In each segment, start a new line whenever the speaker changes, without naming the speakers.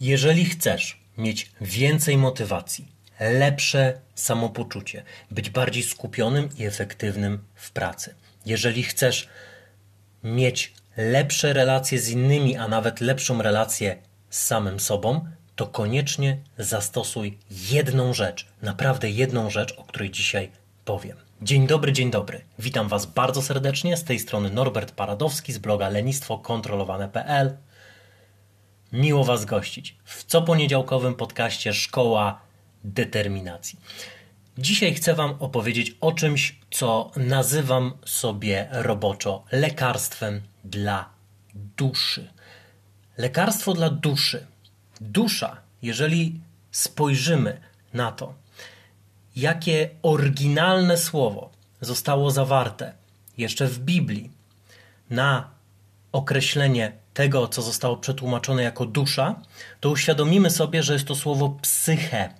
Jeżeli chcesz mieć więcej motywacji, lepsze samopoczucie, być bardziej skupionym i efektywnym w pracy, jeżeli chcesz mieć lepsze relacje z innymi, a nawet lepszą relację z samym sobą, to koniecznie zastosuj jedną rzecz, naprawdę jedną rzecz, o której dzisiaj powiem. Dzień dobry, dzień dobry. Witam Was bardzo serdecznie. Z tej strony Norbert Paradowski z bloga lenistwokontrolowane.pl. Miło Was gościć w co poniedziałkowym podcaście Szkoła Determinacji. Dzisiaj chcę Wam opowiedzieć o czymś, co nazywam sobie roboczo lekarstwem dla duszy. Lekarstwo dla duszy. Dusza, jeżeli spojrzymy na to, jakie oryginalne słowo zostało zawarte jeszcze w Biblii na określenie tego, co zostało przetłumaczone jako dusza, to uświadomimy sobie, że jest to słowo psyche,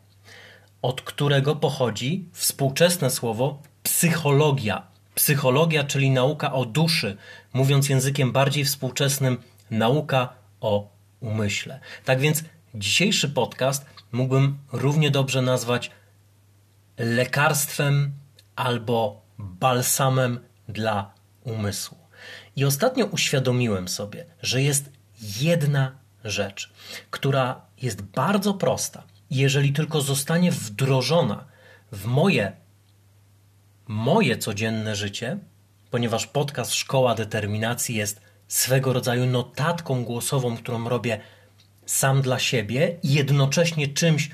od którego pochodzi współczesne słowo psychologia. Psychologia, czyli nauka o duszy, mówiąc językiem bardziej współczesnym, nauka o umyśle. Tak więc dzisiejszy podcast mógłbym równie dobrze nazwać lekarstwem albo balsamem dla umysłu. I ostatnio uświadomiłem sobie, że jest jedna rzecz, która jest bardzo prosta. Jeżeli tylko zostanie wdrożona w moje, moje codzienne życie, ponieważ podcast Szkoła Determinacji jest swego rodzaju notatką głosową, którą robię sam dla siebie i jednocześnie czymś,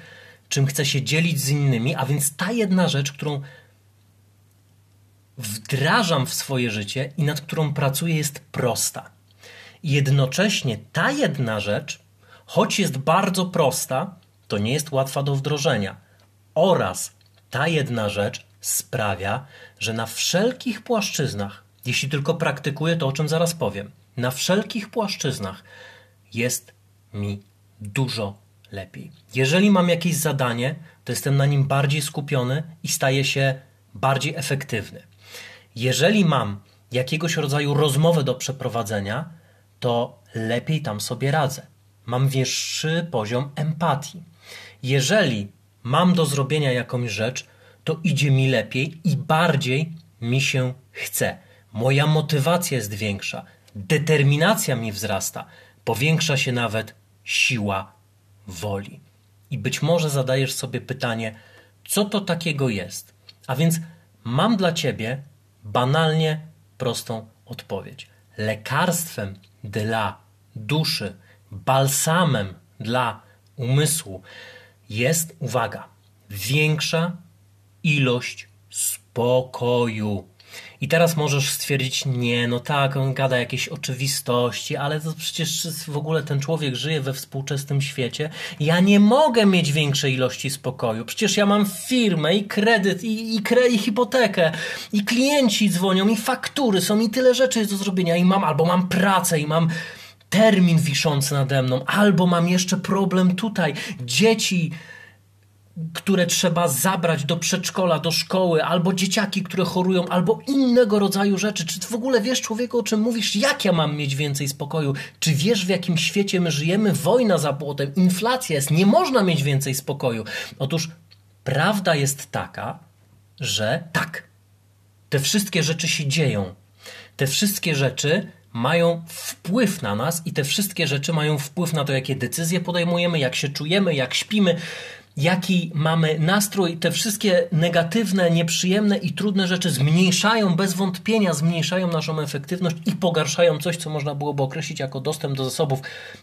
czym chcę się dzielić z innymi, a więc ta jedna rzecz, którą wdrażam w swoje życie i nad którą pracuję, jest prosta. Jednocześnie ta jedna rzecz, choć jest bardzo prosta, to nie jest łatwa do wdrożenia. Oraz ta jedna rzecz sprawia, że na wszelkich płaszczyznach, jeśli tylko praktykuję to, o czym zaraz powiem, na wszelkich płaszczyznach jest mi dużo lepiej. Jeżeli mam jakieś zadanie, to jestem na nim bardziej skupiony i staję się bardziej efektywny. Jeżeli mam jakiegoś rodzaju rozmowę do przeprowadzenia, to lepiej tam sobie radzę. Mam wyższy poziom empatii. Jeżeli mam do zrobienia jakąś rzecz, to idzie mi lepiej i bardziej mi się chce. Moja motywacja jest większa, determinacja mi wzrasta, powiększa się nawet siła woli. I być może zadajesz sobie pytanie, co to takiego jest? A więc mam dla ciebie banalnie prostą odpowiedź. Lekarstwem dla duszy, balsamem dla umysłu jest, uwaga, większa ilość spokoju. I teraz możesz stwierdzić, nie, no tak, on gada jakieś oczywistości, ale to przecież w ogóle ten człowiek żyje we współczesnym świecie. Ja nie mogę mieć większej ilości spokoju. Przecież ja mam firmę i kredyt, i, i, kre, i hipotekę, i klienci dzwonią, i faktury są, i tyle rzeczy jest do zrobienia, i mam, albo mam pracę, i mam termin wiszący nade mną, albo mam jeszcze problem tutaj, dzieci które trzeba zabrać do przedszkola, do szkoły, albo dzieciaki, które chorują, albo innego rodzaju rzeczy. Czy w ogóle wiesz, człowieku, o czym mówisz? Jak ja mam mieć więcej spokoju? Czy wiesz, w jakim świecie my żyjemy? Wojna za płotem, inflacja jest, nie można mieć więcej spokoju. Otóż prawda jest taka, że tak, te wszystkie rzeczy się dzieją. Te wszystkie rzeczy mają wpływ na nas i te wszystkie rzeczy mają wpływ na to, jakie decyzje podejmujemy, jak się czujemy, jak śpimy jaki mamy nastrój, te wszystkie negatywne, nieprzyjemne i trudne rzeczy zmniejszają, bez wątpienia zmniejszają naszą efektywność i pogarszają coś, co można byłoby określić jako dostęp do zasobów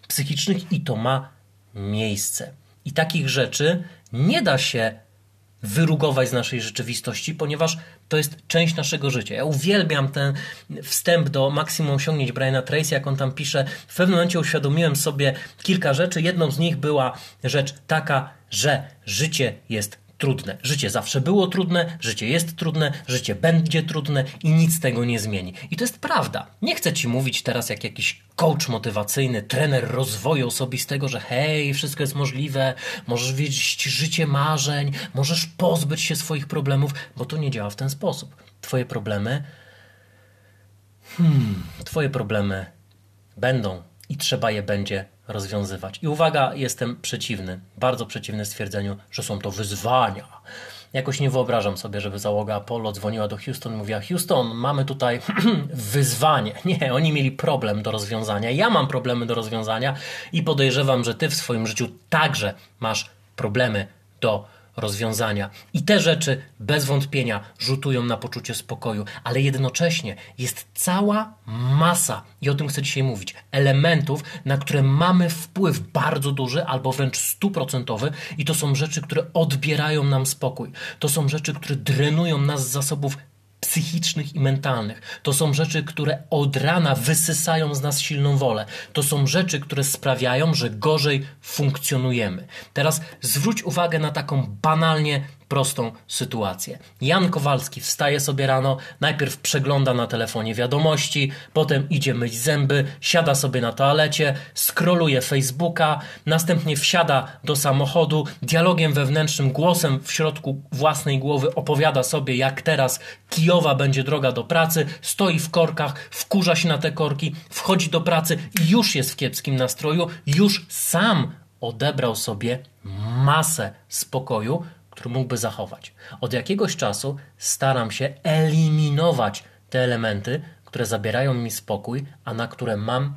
psychicznych, i to ma miejsce. I takich rzeczy nie da się wyrugować z naszej rzeczywistości, ponieważ to jest część naszego życia. Ja uwielbiam ten wstęp do maksimum osiągnięć Briana Tracy, jak on tam pisze. W pewnym momencie uświadomiłem sobie kilka rzeczy. Jedną z nich była rzecz taka, że życie jest trudne. Życie zawsze było trudne, życie jest trudne, życie będzie trudne i nic tego nie zmieni. I to jest prawda. Nie chcę ci mówić teraz jak jakiś coach motywacyjny, trener rozwoju osobistego, że hej, wszystko jest możliwe, możesz wiedzieć życie marzeń, możesz pozbyć się swoich problemów, bo to nie działa w ten sposób. Twoje problemy hmm, twoje problemy będą i trzeba je będzie rozwiązywać. I uwaga, jestem przeciwny, bardzo przeciwny stwierdzeniu, że są to wyzwania. Jakoś nie wyobrażam sobie, żeby załoga Apollo dzwoniła do Houston mówiła: Houston, mamy tutaj wyzwanie. Nie, oni mieli problem do rozwiązania. Ja mam problemy do rozwiązania i podejrzewam, że ty w swoim życiu także masz problemy do rozwiązania rozwiązania. I te rzeczy bez wątpienia rzutują na poczucie spokoju, ale jednocześnie jest cała masa, i o tym chcę dzisiaj mówić, elementów, na które mamy wpływ bardzo duży albo wręcz stuprocentowy, i to są rzeczy, które odbierają nam spokój. To są rzeczy, które drenują nas z zasobów psychicznych i mentalnych. To są rzeczy, które od rana wysysają z nas silną wolę. To są rzeczy, które sprawiają, że gorzej funkcjonujemy. Teraz zwróć uwagę na taką banalnie prostą sytuację. Jan Kowalski wstaje sobie rano, najpierw przegląda na telefonie wiadomości, potem idzie myć zęby, siada sobie na toalecie, skroluje Facebooka, następnie wsiada do samochodu, dialogiem wewnętrznym, głosem w środku własnej głowy opowiada sobie, jak teraz kijowa będzie droga do pracy, stoi w korkach, wkurza się na te korki, wchodzi do pracy i już jest w kiepskim nastroju, już sam odebrał sobie masę spokoju, który mógłby zachować. Od jakiegoś czasu staram się eliminować te elementy, które zabierają mi spokój, a na które mam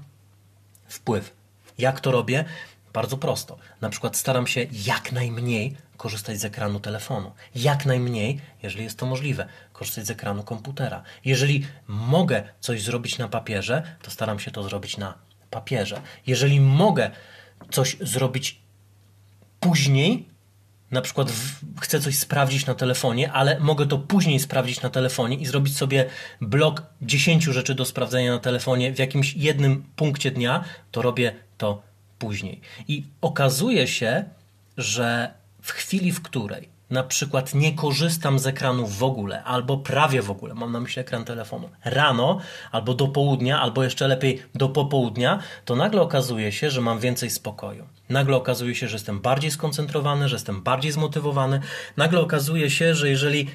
wpływ. Jak to robię? Bardzo prosto. Na przykład staram się jak najmniej korzystać z ekranu telefonu. Jak najmniej, jeżeli jest to możliwe, korzystać z ekranu komputera. Jeżeli mogę coś zrobić na papierze, to staram się to zrobić na papierze. Jeżeli mogę coś zrobić później, na przykład w, chcę coś sprawdzić na telefonie, ale mogę to później sprawdzić na telefonie i zrobić sobie blok 10 rzeczy do sprawdzenia na telefonie w jakimś jednym punkcie dnia, to robię to później. I okazuje się, że w chwili, w której na przykład nie korzystam z ekranu w ogóle, albo prawie w ogóle, mam na myśli ekran telefonu, rano, albo do południa, albo jeszcze lepiej do popołudnia, to nagle okazuje się, że mam więcej spokoju. Nagle okazuje się, że jestem bardziej skoncentrowany, że jestem bardziej zmotywowany. Nagle okazuje się, że jeżeli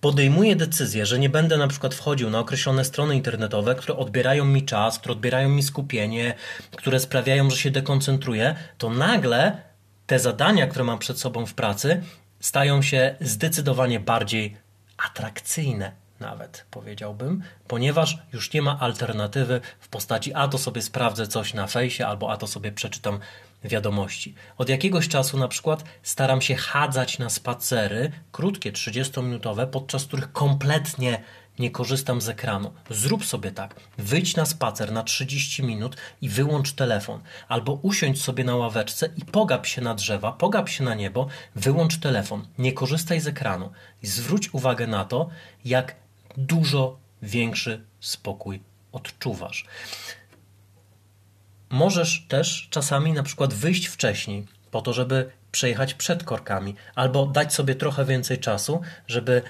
podejmuję decyzję, że nie będę na przykład wchodził na określone strony internetowe, które odbierają mi czas, które odbierają mi skupienie, które sprawiają, że się dekoncentruję, to nagle te zadania, które mam przed sobą w pracy, stają się zdecydowanie bardziej atrakcyjne, nawet powiedziałbym, ponieważ już nie ma alternatywy w postaci a to sobie sprawdzę coś na fejsie, albo a to sobie przeczytam wiadomości. Od jakiegoś czasu na przykład staram się chadzać na spacery, krótkie, 30-minutowe, podczas których kompletnie nie korzystam z ekranu. Zrób sobie tak. Wyjdź na spacer na 30 minut i wyłącz telefon. Albo usiądź sobie na ławeczce i pogap się na drzewa, pogap się na niebo, wyłącz telefon. Nie korzystaj z ekranu. I zwróć uwagę na to, jak dużo większy spokój odczuwasz. Możesz też czasami na przykład wyjść wcześniej, po to, żeby przejechać przed korkami, albo dać sobie trochę więcej czasu, żeby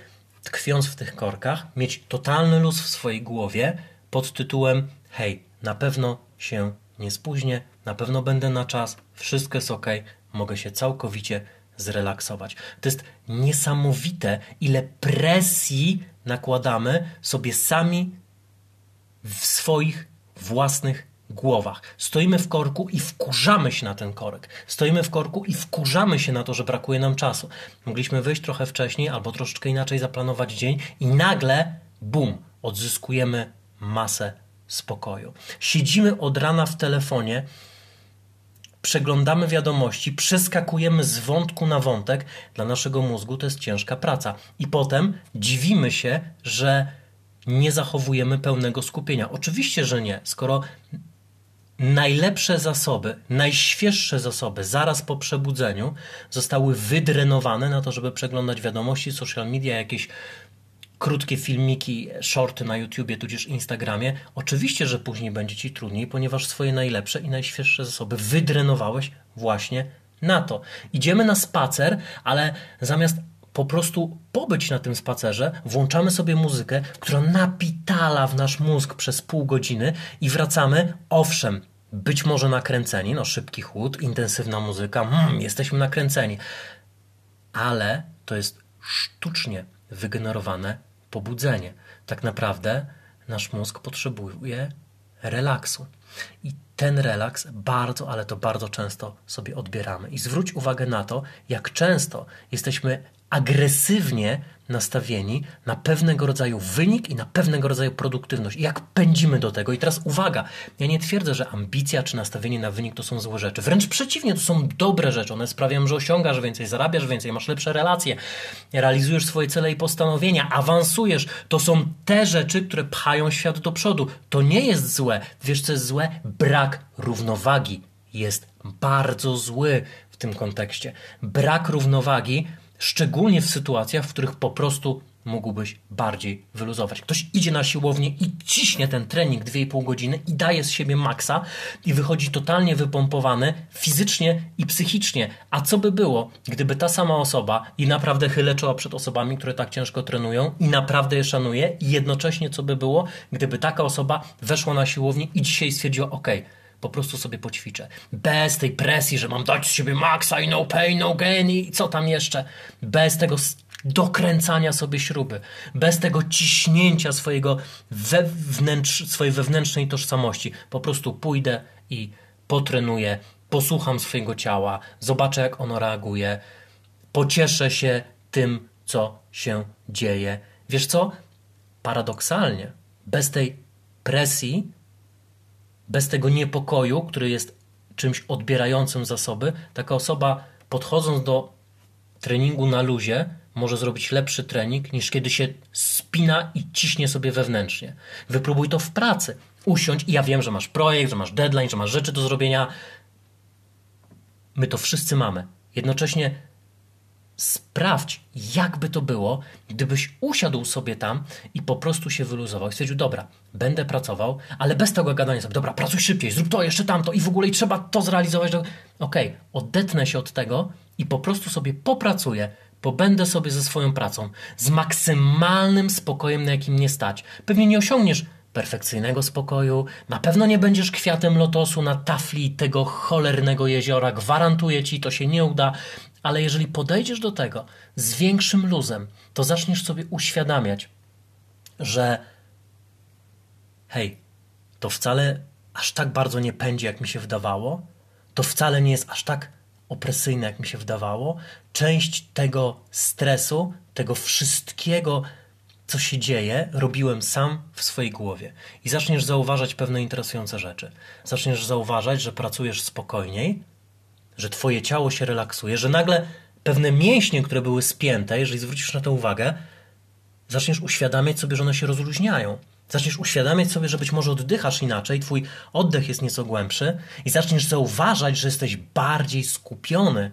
tkwiąc w tych korkach, mieć totalny luz w swojej głowie pod tytułem: Hej, na pewno się nie spóźnię, na pewno będę na czas, wszystko jest ok, mogę się całkowicie zrelaksować. To jest niesamowite, ile presji nakładamy sobie sami w swoich własnych głowach. Stoimy w korku i wkurzamy się na ten korek. Stoimy w korku i wkurzamy się na to, że brakuje nam czasu. Mogliśmy wyjść trochę wcześniej albo troszeczkę inaczej zaplanować dzień i nagle, bum, odzyskujemy masę spokoju. Siedzimy od rana w telefonie, przeglądamy wiadomości, przeskakujemy z wątku na wątek. Dla naszego mózgu to jest ciężka praca. I potem dziwimy się, że nie zachowujemy pełnego skupienia. Oczywiście, że nie. Skoro najlepsze zasoby, najświeższe zasoby zaraz po przebudzeniu zostały wydrenowane na to, żeby przeglądać wiadomości, social media, jakieś krótkie filmiki, shorty na YouTubie, tudzież Instagramie. Oczywiście, że później będzie Ci trudniej, ponieważ swoje najlepsze i najświeższe zasoby wydrenowałeś właśnie na to. Idziemy na spacer, ale zamiast po prostu pobyć na tym spacerze, włączamy sobie muzykę, która napitala w nasz mózg przez pół godziny i wracamy, owszem, być może nakręceni, no szybki chłód, intensywna muzyka, mm, jesteśmy nakręceni, ale to jest sztucznie wygenerowane pobudzenie. Tak naprawdę nasz mózg potrzebuje relaksu. I ten relaks bardzo, ale to bardzo często sobie odbieramy. I zwróć uwagę na to, jak często jesteśmy agresywnie nastawieni na pewnego rodzaju wynik i na pewnego rodzaju produktywność. Jak pędzimy do tego. I teraz uwaga, ja nie twierdzę, że ambicja czy nastawienie na wynik to są złe rzeczy. Wręcz przeciwnie, to są dobre rzeczy. One sprawiają, że osiągasz więcej, zarabiasz więcej, masz lepsze relacje, realizujesz swoje cele i postanowienia, awansujesz. To są te rzeczy, które pchają świat do przodu. To nie jest złe. Wiesz, co jest złe? Brak równowagi jest bardzo zły w tym kontekście. Brak równowagi szczególnie w sytuacjach, w których po prostu mógłbyś bardziej wyluzować. Ktoś idzie na siłownię i ciśnie ten trening 2,5 godziny i daje z siebie maksa i wychodzi totalnie wypompowany fizycznie i psychicznie. A co by było, gdyby ta sama osoba i naprawdę chylę czoła przed osobami, które tak ciężko trenują i naprawdę je szanuje i jednocześnie co by było, gdyby taka osoba weszła na siłownię i dzisiaj stwierdziła, ok, po prostu sobie poćwiczę. Bez tej presji, że mam dać z siebie maksa i no pain, no gain i co tam jeszcze. Bez tego dokręcania sobie śruby, bez tego ciśnięcia swojego wewnętrz, swojej wewnętrznej tożsamości. Po prostu pójdę i potrenuję, posłucham swojego ciała, zobaczę jak ono reaguje, pocieszę się tym, co się dzieje. Wiesz co? Paradoksalnie, bez tej presji bez tego niepokoju, który jest czymś odbierającym zasoby, taka osoba podchodząc do treningu na luzie może zrobić lepszy trening niż kiedy się spina i ciśnie sobie wewnętrznie. Wypróbuj to w pracy. Usiądź i ja wiem, że masz projekt, że masz deadline, że masz rzeczy do zrobienia. My to wszyscy mamy. Jednocześnie sprawdź, jakby to było, gdybyś usiadł sobie tam i po prostu się wyluzował i stwierdził, dobra, będę pracował, ale bez tego gadania sobie, dobra, pracuj szybciej, zrób to, jeszcze tamto i w ogóle i trzeba to zrealizować. Okej, okay, odetnę się od tego i po prostu sobie popracuję, pobędę sobie ze swoją pracą z maksymalnym spokojem, na jakim nie stać. Pewnie nie osiągniesz perfekcyjnego spokoju, na pewno nie będziesz kwiatem lotosu na tafli tego cholernego jeziora, gwarantuję ci, to się nie uda, ale jeżeli podejdziesz do tego z większym luzem, to zaczniesz sobie uświadamiać, że hej, to wcale aż tak bardzo nie pędzi, jak mi się wydawało, to wcale nie jest aż tak opresyjne, jak mi się wydawało. Część tego stresu, tego wszystkiego, co się dzieje, robiłem sam w swojej głowie. I zaczniesz zauważać pewne interesujące rzeczy. Zaczniesz zauważać, że pracujesz spokojniej, że twoje ciało się relaksuje, że nagle pewne mięśnie, które były spięte, jeżeli zwrócisz na to uwagę, zaczniesz uświadamiać sobie, że one się rozluźniają. Zaczniesz uświadamiać sobie, że być może oddychasz inaczej, twój oddech jest nieco głębszy i zaczniesz zauważać, że jesteś bardziej skupiony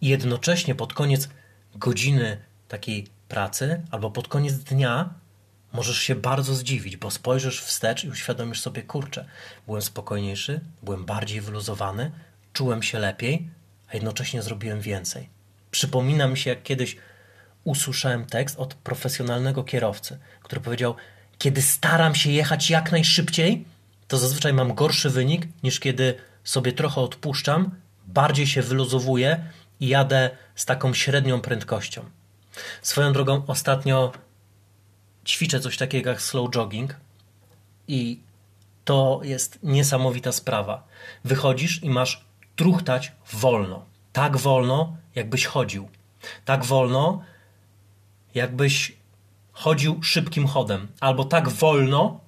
i jednocześnie pod koniec godziny takiej pracy albo pod koniec dnia możesz się bardzo zdziwić, bo spojrzysz wstecz i uświadomisz sobie, kurczę, byłem spokojniejszy, byłem bardziej wyluzowany, czułem się lepiej, a jednocześnie zrobiłem więcej. Przypomina mi się, jak kiedyś usłyszałem tekst od profesjonalnego kierowcy, który powiedział: Kiedy staram się jechać jak najszybciej, to zazwyczaj mam gorszy wynik niż kiedy sobie trochę odpuszczam, bardziej się wyluzowuję i jadę z taką średnią prędkością. Swoją drogą, ostatnio ćwiczę coś takiego jak slow jogging i to jest niesamowita sprawa. Wychodzisz i masz truchtać wolno. Tak wolno, jakbyś chodził. Tak wolno, jakbyś chodził szybkim chodem. Albo tak wolno,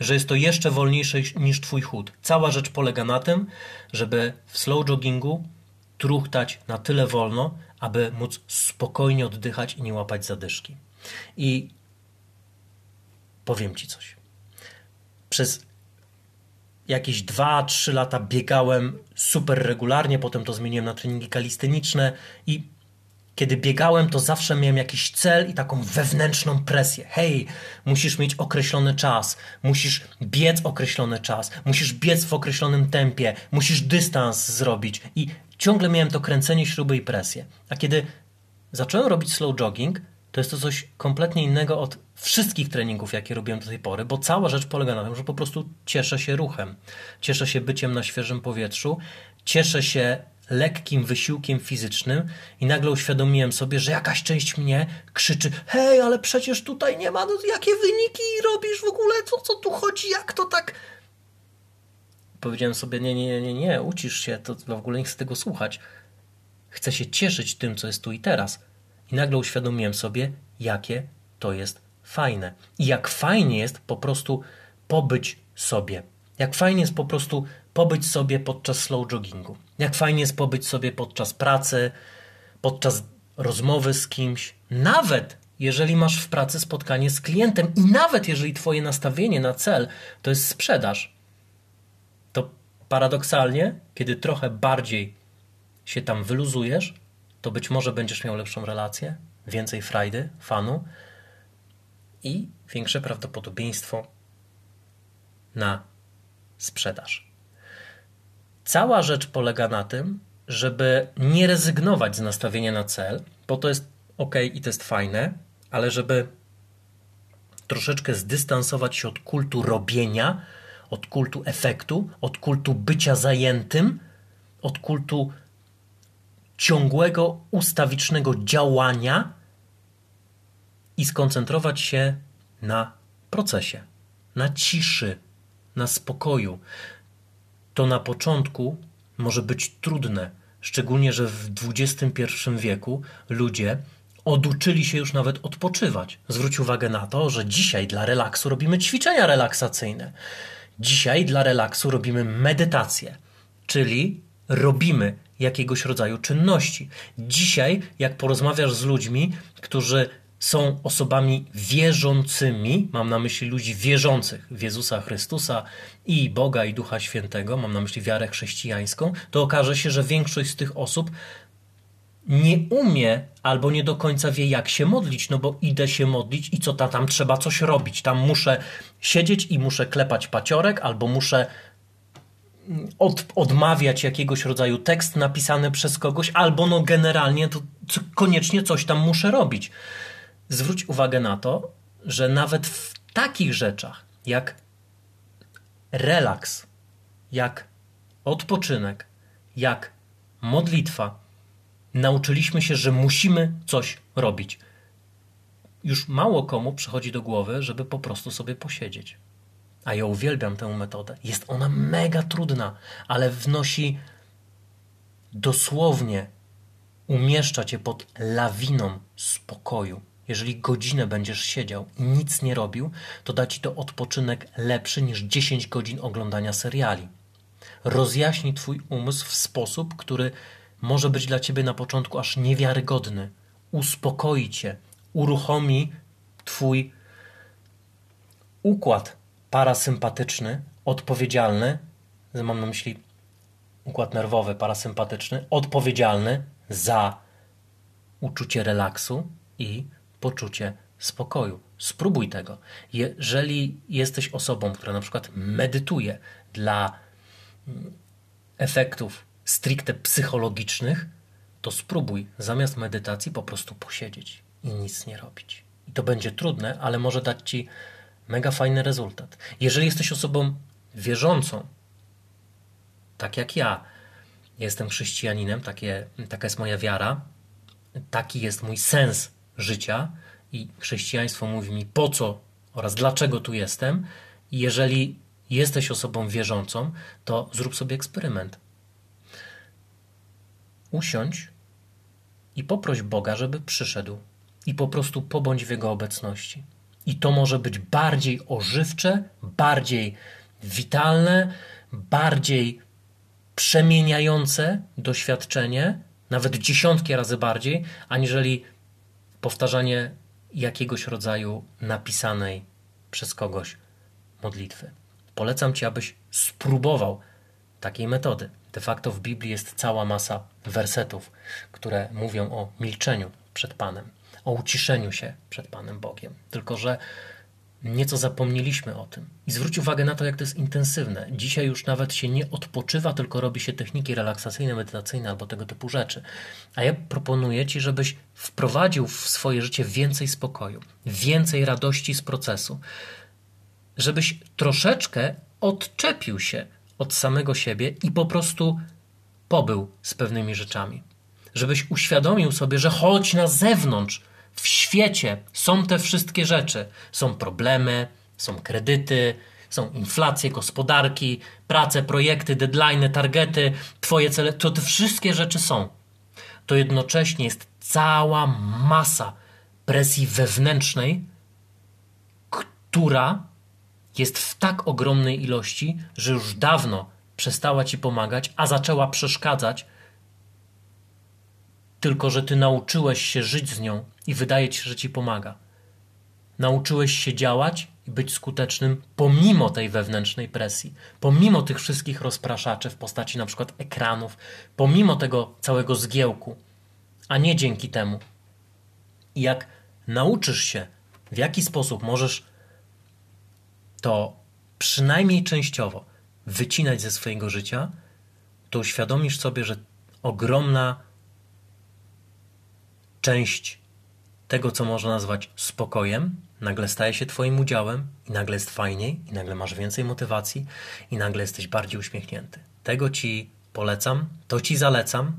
że jest to jeszcze wolniejsze niż twój chód. Cała rzecz polega na tym, żeby w slow joggingu truchtać na tyle wolno, aby móc spokojnie oddychać i nie łapać zadyszki. I powiem ci coś. Przez jakieś 2-3 lata biegałem super regularnie, potem to zmieniłem na treningi kalisteniczne i kiedy biegałem, to zawsze miałem jakiś cel i taką wewnętrzną presję. Hej, musisz mieć określony czas, musisz biec określony czas, musisz biec w określonym tempie, musisz dystans zrobić i ciągle miałem to kręcenie śruby i presję. A kiedy zacząłem robić slow jogging, to jest to coś kompletnie innego od wszystkich treningów, jakie robiłem do tej pory, bo cała rzecz polega na tym, że po prostu cieszę się ruchem, cieszę się byciem na świeżym powietrzu, cieszę się lekkim wysiłkiem fizycznym i nagle uświadomiłem sobie, że jakaś część mnie krzyczy hej, ale przecież tutaj nie ma, no, jakie wyniki robisz w ogóle, co, co tu chodzi, jak to tak... powiedziałem sobie, nie, nie, nie, nie, ucisz się, to w ogóle nie chcę tego słuchać. Chcę się cieszyć tym, co jest tu i teraz. I nagle uświadomiłem sobie, jakie to jest fajne. I jak fajnie jest po prostu pobyć sobie. Jak fajnie jest po prostu pobyć sobie podczas slow joggingu. Jak fajnie jest pobyć sobie podczas pracy, podczas rozmowy z kimś. Nawet jeżeli masz w pracy spotkanie z klientem i nawet jeżeli twoje nastawienie na cel to jest sprzedaż, to paradoksalnie, kiedy trochę bardziej się tam wyluzujesz, to być może będziesz miał lepszą relację, więcej frajdy, fanu i większe prawdopodobieństwo na sprzedaż. Cała rzecz polega na tym, żeby nie rezygnować z nastawienia na cel, bo to jest ok i to jest fajne, ale żeby troszeczkę zdystansować się od kultu robienia, od kultu efektu, od kultu bycia zajętym, od kultu ciągłego, ustawicznego działania i skoncentrować się na procesie, na ciszy, na spokoju. To na początku może być trudne, szczególnie, że w XXI wieku ludzie oduczyli się już nawet odpoczywać. Zwróć uwagę na to, że dzisiaj dla relaksu robimy ćwiczenia relaksacyjne. Dzisiaj dla relaksu robimy medytację, czyli robimy jakiegoś rodzaju czynności. Dzisiaj, jak porozmawiasz z ludźmi, którzy są osobami wierzącymi, mam na myśli ludzi wierzących w Jezusa Chrystusa i Boga i Ducha Świętego, mam na myśli wiarę chrześcijańską, to okaże się, że większość z tych osób nie umie albo nie do końca wie, jak się modlić, no bo idę się modlić i co ta, tam trzeba coś robić. Tam muszę siedzieć i muszę klepać paciorek, albo muszę od, odmawiać jakiegoś rodzaju tekst napisany przez kogoś, albo no generalnie to koniecznie coś tam muszę robić. Zwróć uwagę na to, że nawet w takich rzeczach jak relaks, jak odpoczynek, jak modlitwa, nauczyliśmy się, że musimy coś robić. Już mało komu przychodzi do głowy, żeby po prostu sobie posiedzieć. A ja uwielbiam tę metodę. Jest ona mega trudna, ale wnosi dosłownie, umieszcza cię pod lawiną spokoju. Jeżeli godzinę będziesz siedział i nic nie robił, to da ci to odpoczynek lepszy niż 10 godzin oglądania seriali. Rozjaśni twój umysł w sposób, który może być dla ciebie na początku aż niewiarygodny. Uspokoi cię, uruchomi twój układ parasympatyczny, odpowiedzialny, mam na myśli układ nerwowy parasympatyczny, odpowiedzialny za uczucie relaksu i poczucie spokoju. Spróbuj tego. Jeżeli jesteś osobą, która na przykład medytuje dla mm, efektów stricte psychologicznych, to spróbuj zamiast medytacji po prostu posiedzieć i nic nie robić. I to będzie trudne, ale może dać ci mega fajny rezultat. Jeżeli jesteś osobą wierzącą, tak jak ja, jestem chrześcijaninem, takie, taka jest moja wiara, taki jest mój sens życia i chrześcijaństwo mówi mi po co oraz dlaczego tu jestem. Jeżeli jesteś osobą wierzącą, to zrób sobie eksperyment usiądź i poproś Boga, żeby przyszedł i po prostu pobądź w Jego obecności. I to może być bardziej ożywcze, bardziej witalne, bardziej przemieniające doświadczenie, nawet dziesiątki razy bardziej, aniżeli powtarzanie jakiegoś rodzaju napisanej przez kogoś modlitwy. Polecam Ci, abyś spróbował takiej metody. De facto w Biblii jest cała masa wersetów, które mówią o milczeniu przed Panem, o uciszeniu się przed Panem Bogiem. Tylko, że nieco zapomnieliśmy o tym. I zwróć uwagę na to, jak to jest intensywne. Dzisiaj już nawet się nie odpoczywa, tylko robi się techniki relaksacyjne, medytacyjne albo tego typu rzeczy. A ja proponuję Ci, żebyś wprowadził w swoje życie więcej spokoju, więcej radości z procesu, żebyś troszeczkę odczepił się od samego siebie i po prostu pobył z pewnymi rzeczami. Żebyś uświadomił sobie, że choć na zewnątrz, w świecie są te wszystkie rzeczy. Są problemy, są kredyty, Są inflacje, gospodarki, prace, projekty, deadline, targety, twoje cele, to te wszystkie rzeczy są. To jednocześnie jest cała masa presji wewnętrznej, która jest w tak ogromnej ilości, że już dawno przestała ci pomagać, a zaczęła przeszkadzać, tylko że ty nauczyłeś się żyć z nią i wydaje ci że ci pomaga. Nauczyłeś się działać i być skutecznym pomimo tej wewnętrznej presji, pomimo tych wszystkich rozpraszaczy w postaci na przykład ekranów, pomimo tego całego zgiełku, a nie dzięki temu. I jak nauczysz się, w jaki sposób możesz to przynajmniej częściowo wycinać ze swojego życia, to uświadomisz sobie, że ogromna część tego, co można nazwać spokojem, nagle staje się Twoim udziałem i nagle jest fajniej, i nagle masz więcej motywacji, i nagle jesteś bardziej uśmiechnięty. Tego Ci polecam, to Ci zalecam,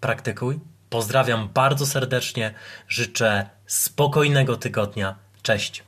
praktykuj. Pozdrawiam bardzo serdecznie, życzę spokojnego tygodnia. Cześć.